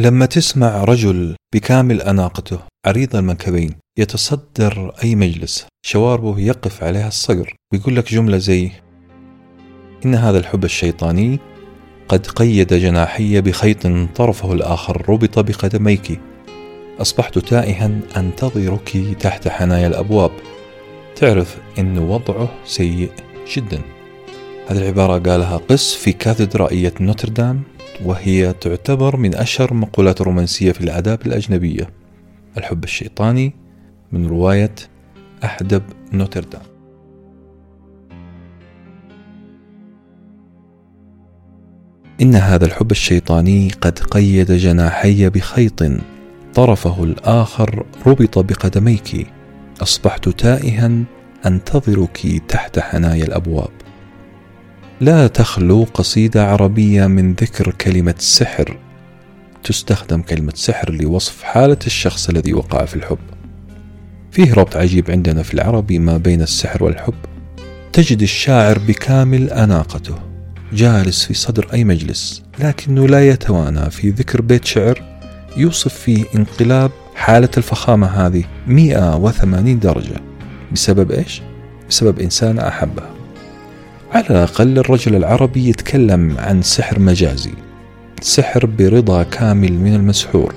لما تسمع رجل بكامل أناقته عريض المنكبين يتصدر أي مجلس شواربه يقف عليها الصقر ويقول لك جملة زي إن هذا الحب الشيطاني قد قيد جناحي بخيط طرفه الآخر ربط بقدميك. أصبحت تائها أنتظرك تحت حنايا الأبواب. تعرف أن وضعه سيء جدا. هذه العبارة قالها قس في كاتدرائية نوتردام وهي تعتبر من أشهر المقولات الرومانسية في الآداب الأجنبية. الحب الشيطاني من رواية أحدب نوتردام. إن هذا الحب الشيطاني قد قيد جناحي بخيط طرفه الآخر ربط بقدميك أصبحت تائها أنتظرك تحت حنايا الأبواب. لا تخلو قصيدة عربية من ذكر كلمة سحر. تستخدم كلمة سحر لوصف حالة الشخص الذي وقع في الحب. فيه ربط عجيب عندنا في العربي ما بين السحر والحب. تجد الشاعر بكامل أناقته. جالس في صدر أي مجلس لكنه لا يتوانى في ذكر بيت شعر يوصف فيه انقلاب حالة الفخامة هذه 180 درجة. بسبب إيش؟ بسبب إنسانة أحبها على الأقل الرجل العربي يتكلم عن سحر مجازي سحر برضا كامل من المسحور.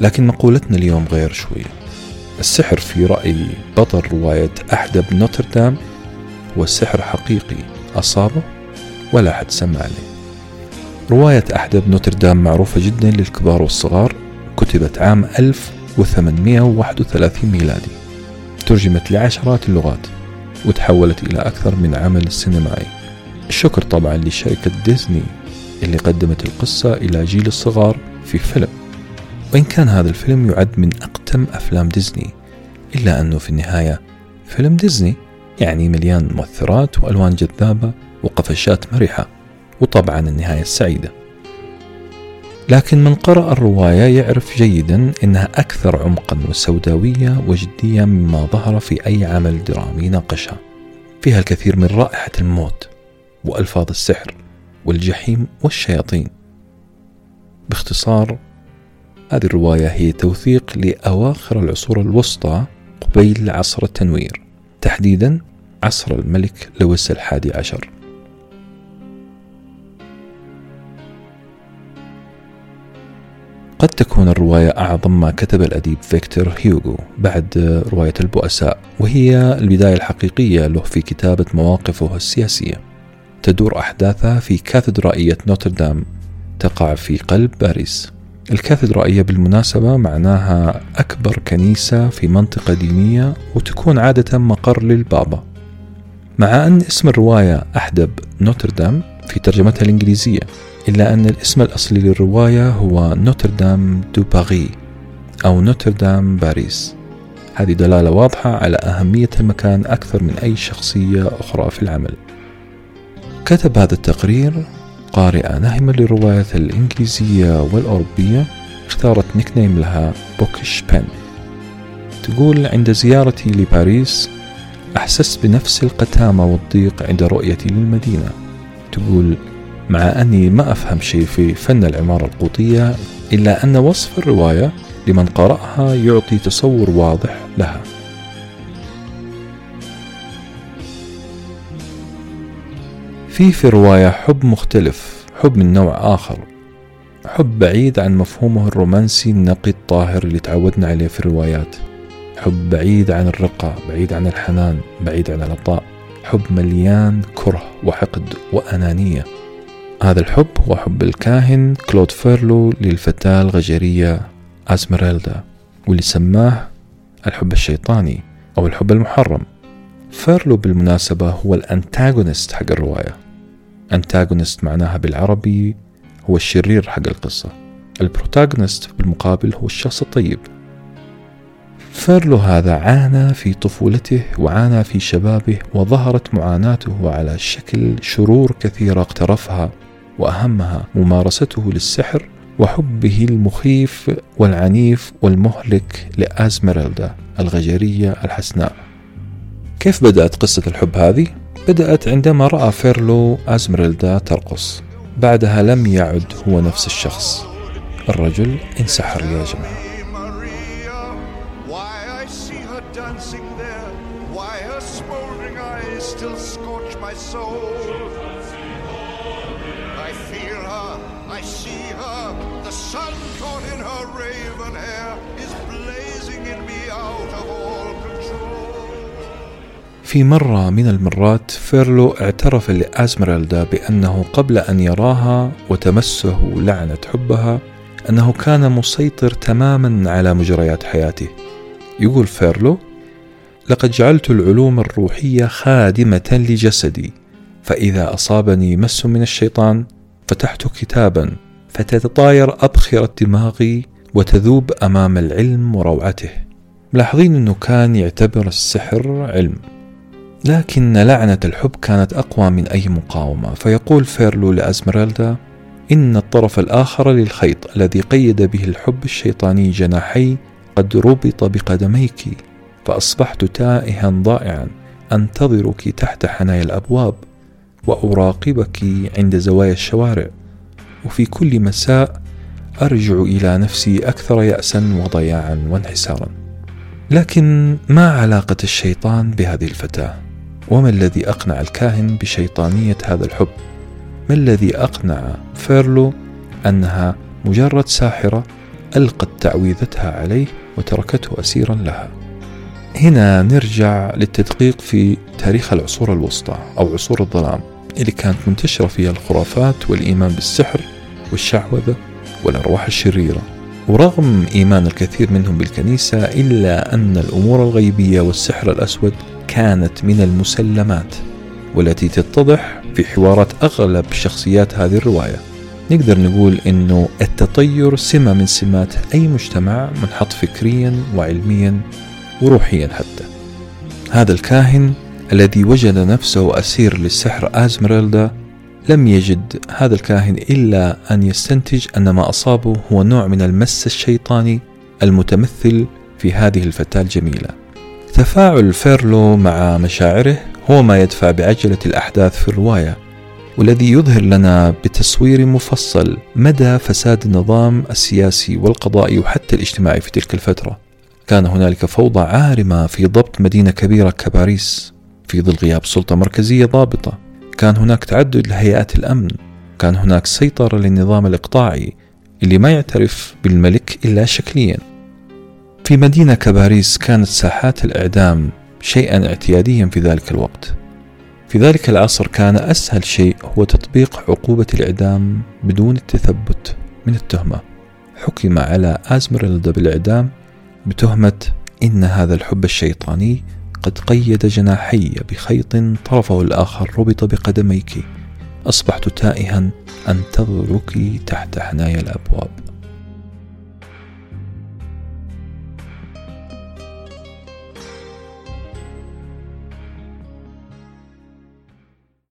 لكن مقولتنا اليوم غير شوية. السحر في رأي بطل رواية أحدب نوتردام هو سحر حقيقي أصابه ولا حد سمع عليه رواية أحدب نوتردام معروفة جدا للكبار والصغار كتبت عام 1831 ميلادي. ترجمت لعشرات اللغات. وتحولت إلى أكثر من عمل سينمائي. الشكر طبعا لشركة ديزني اللي قدمت القصة إلى جيل الصغار في فيلم. وإن كان هذا الفيلم يعد من أقدم أفلام ديزني إلا أنه في النهاية فيلم ديزني يعني مليان مؤثرات وألوان جذابة وقفشات مرحة وطبعا النهاية السعيدة. لكن من قرأ الرواية يعرف جيدا أنها أكثر عمقا وسوداوية وجدية مما ظهر في أي عمل درامي ناقشها فيها الكثير من رائحة الموت وألفاظ السحر والجحيم والشياطين. باختصار هذه الرواية هي توثيق لأواخر العصور الوسطى قبيل عصر التنوير تحديدا عصر الملك لويس الحادي عشر. قد تكون الرواية أعظم ما كتب الأديب فيكتور هيوغو بعد رواية البؤساء وهي البداية الحقيقية له في كتابة مواقفه السياسية. تدور أحداثها في كاتدرائية نوتردام تقع في قلب باريس. الكاتدرائية بالمناسبة معناها أكبر كنيسة في منطقة دينية وتكون عادة مقر للبابا. مع أن اسم الرواية أحدب نوتردام في ترجمتها الإنجليزية إلا أن الاسم الأصلي للرواية هو نوتردام دو باري أو نوتردام باريس هذه دلالة واضحة على أهمية المكان أكثر من أي شخصية أخرى في العمل. كتب هذا التقرير قارئة ناهمة للرواية الإنجليزية والأوروبية اختارت nickname لها bookish pen تقول عند زيارتي لباريس أحسست بنفس القتامة والضيق عند رؤيتي للمدينة. تقول مع أني ما أفهم شيء في فن العمارة القوطية إلا أن وصف الرواية لمن قرأها يعطي تصور واضح لها. في في الرواية حب مختلف حب من نوع آخر حب بعيد عن مفهومه الرومانسي النقي الطاهر اللي تعودنا عليه في الروايات حب بعيد عن الرقة بعيد عن الحنان بعيد عن العطاء. حب مليان كره وحقد وأنانية. هذا الحب هو حب الكاهن كلود فرولو للفتاة الغجرية أزميرالدا واللي سماه الحب الشيطاني أو الحب المحرم. فرولو بالمناسبة هو ال antagonist حق الرواية. antagonist معناها بالعربي هو الشرير حق القصة. ال protagonist بالمقابل هو الشخص الطيب. فرولو هذا عانى في طفولته وعانى في شبابه وظهرت معاناته على شكل شرور كثيرة اقترفها وأهمها ممارسته للسحر وحبه المخيف والعنيف والمهلك لازميرالدا الغجرية الحسناء. كيف بدأت قصة الحب هذه؟ بدأت عندما رأى فيرلو ازميرالدا ترقص. بعدها لم يعد هو نفس الشخص. الرجل انسحر يا جماعة I see her, the sun caught in her raven hair is blazing in me out of all control. في مرة من المرات فيرلو اعترف لأزمرالدا بأنه قبل أن يراها وتمسه لعنة حبها أنه كان مسيطر تماما على مجريات حياته. يقول فيرلو لقد جعلت العلوم الروحية خادمة لجسدي فإذا أصابني مس من الشيطان فتحت كتابا فتتطاير أبخرة دماغي وتذوب أمام العلم وروعته. ملاحظين أنه كان يعتبر السحر علم لكن لعنة الحب كانت أقوى من أي مقاومة. فيقول فيرلو لأزمرالدا إن الطرف الآخر للخيط الذي قيد به الحب الشيطاني جناحي قد ربط بقدميك. فأصبحت تائها ضائعا أنتظرك تحت حنايا الأبواب وأراقبك عند زوايا الشوارع وفي كل مساء أرجع إلى نفسي أكثر يأسا وضياعا وانحسارا لكن ما علاقة الشيطان بهذه الفتاة؟ وما الذي أقنع الكاهن بشيطانية هذا الحب؟ ما الذي أقنع فيرلو أنها مجرد ساحرة ألقت تعويذتها عليه وتركته أسيرا لها هنا نرجع للتدقيق في تاريخ العصور الوسطى أو عصور الظلام اللي كانت منتشرة فيها الخرافات والإيمان بالسحر والشعوذة والأرواح الشريرة. ورغم إيمان الكثير منهم بالكنيسة إلا أن الأمور الغيبية والسحر الأسود كانت من المسلمات والتي تتضح في حوارات أغلب شخصيات هذه الرواية. نقدر نقول أنه التطير سمة من سمات أي مجتمع منحط فكريا وعلميا وروحيا حتى. هذا الكاهن الذي وجد نفسه أسير للسحر أزمريلدا لم يجد هذا الكاهن إلا أن يستنتج أن ما أصابه هو نوع من المس الشيطاني المتمثل في هذه الفتاة الجميلة. تفاعل فيرلو مع مشاعره هو ما يدفع بعجلة الأحداث في الرواية والذي يظهر لنا بتصوير مفصل مدى فساد النظام السياسي والقضائي وحتى الاجتماعي في تلك الفترة. كان هنالك فوضى عارمة في ضبط مدينة كبيرة كباريس في ظل غياب سلطة مركزية ضابطة. كان هناك تعدد لهيئات الأمن. كان هناك سيطرة للنظام الإقطاعي اللي ما يعترف بالملك إلا شكليا. في مدينة كباريس كانت ساحات الإعدام شيئا اعتياديا في ذلك الوقت. في ذلك العصر كان أسهل شيء هو تطبيق عقوبة الإعدام بدون التثبت من التهمة. حكم على أزمريلدا بالإعدام بتهمة إن هذا الحب الشيطاني قد قيد جناحي بخيط طرفه الآخر ربط بقدميك. أصبحت تائها أنتظرك تحت حنايا الأبواب.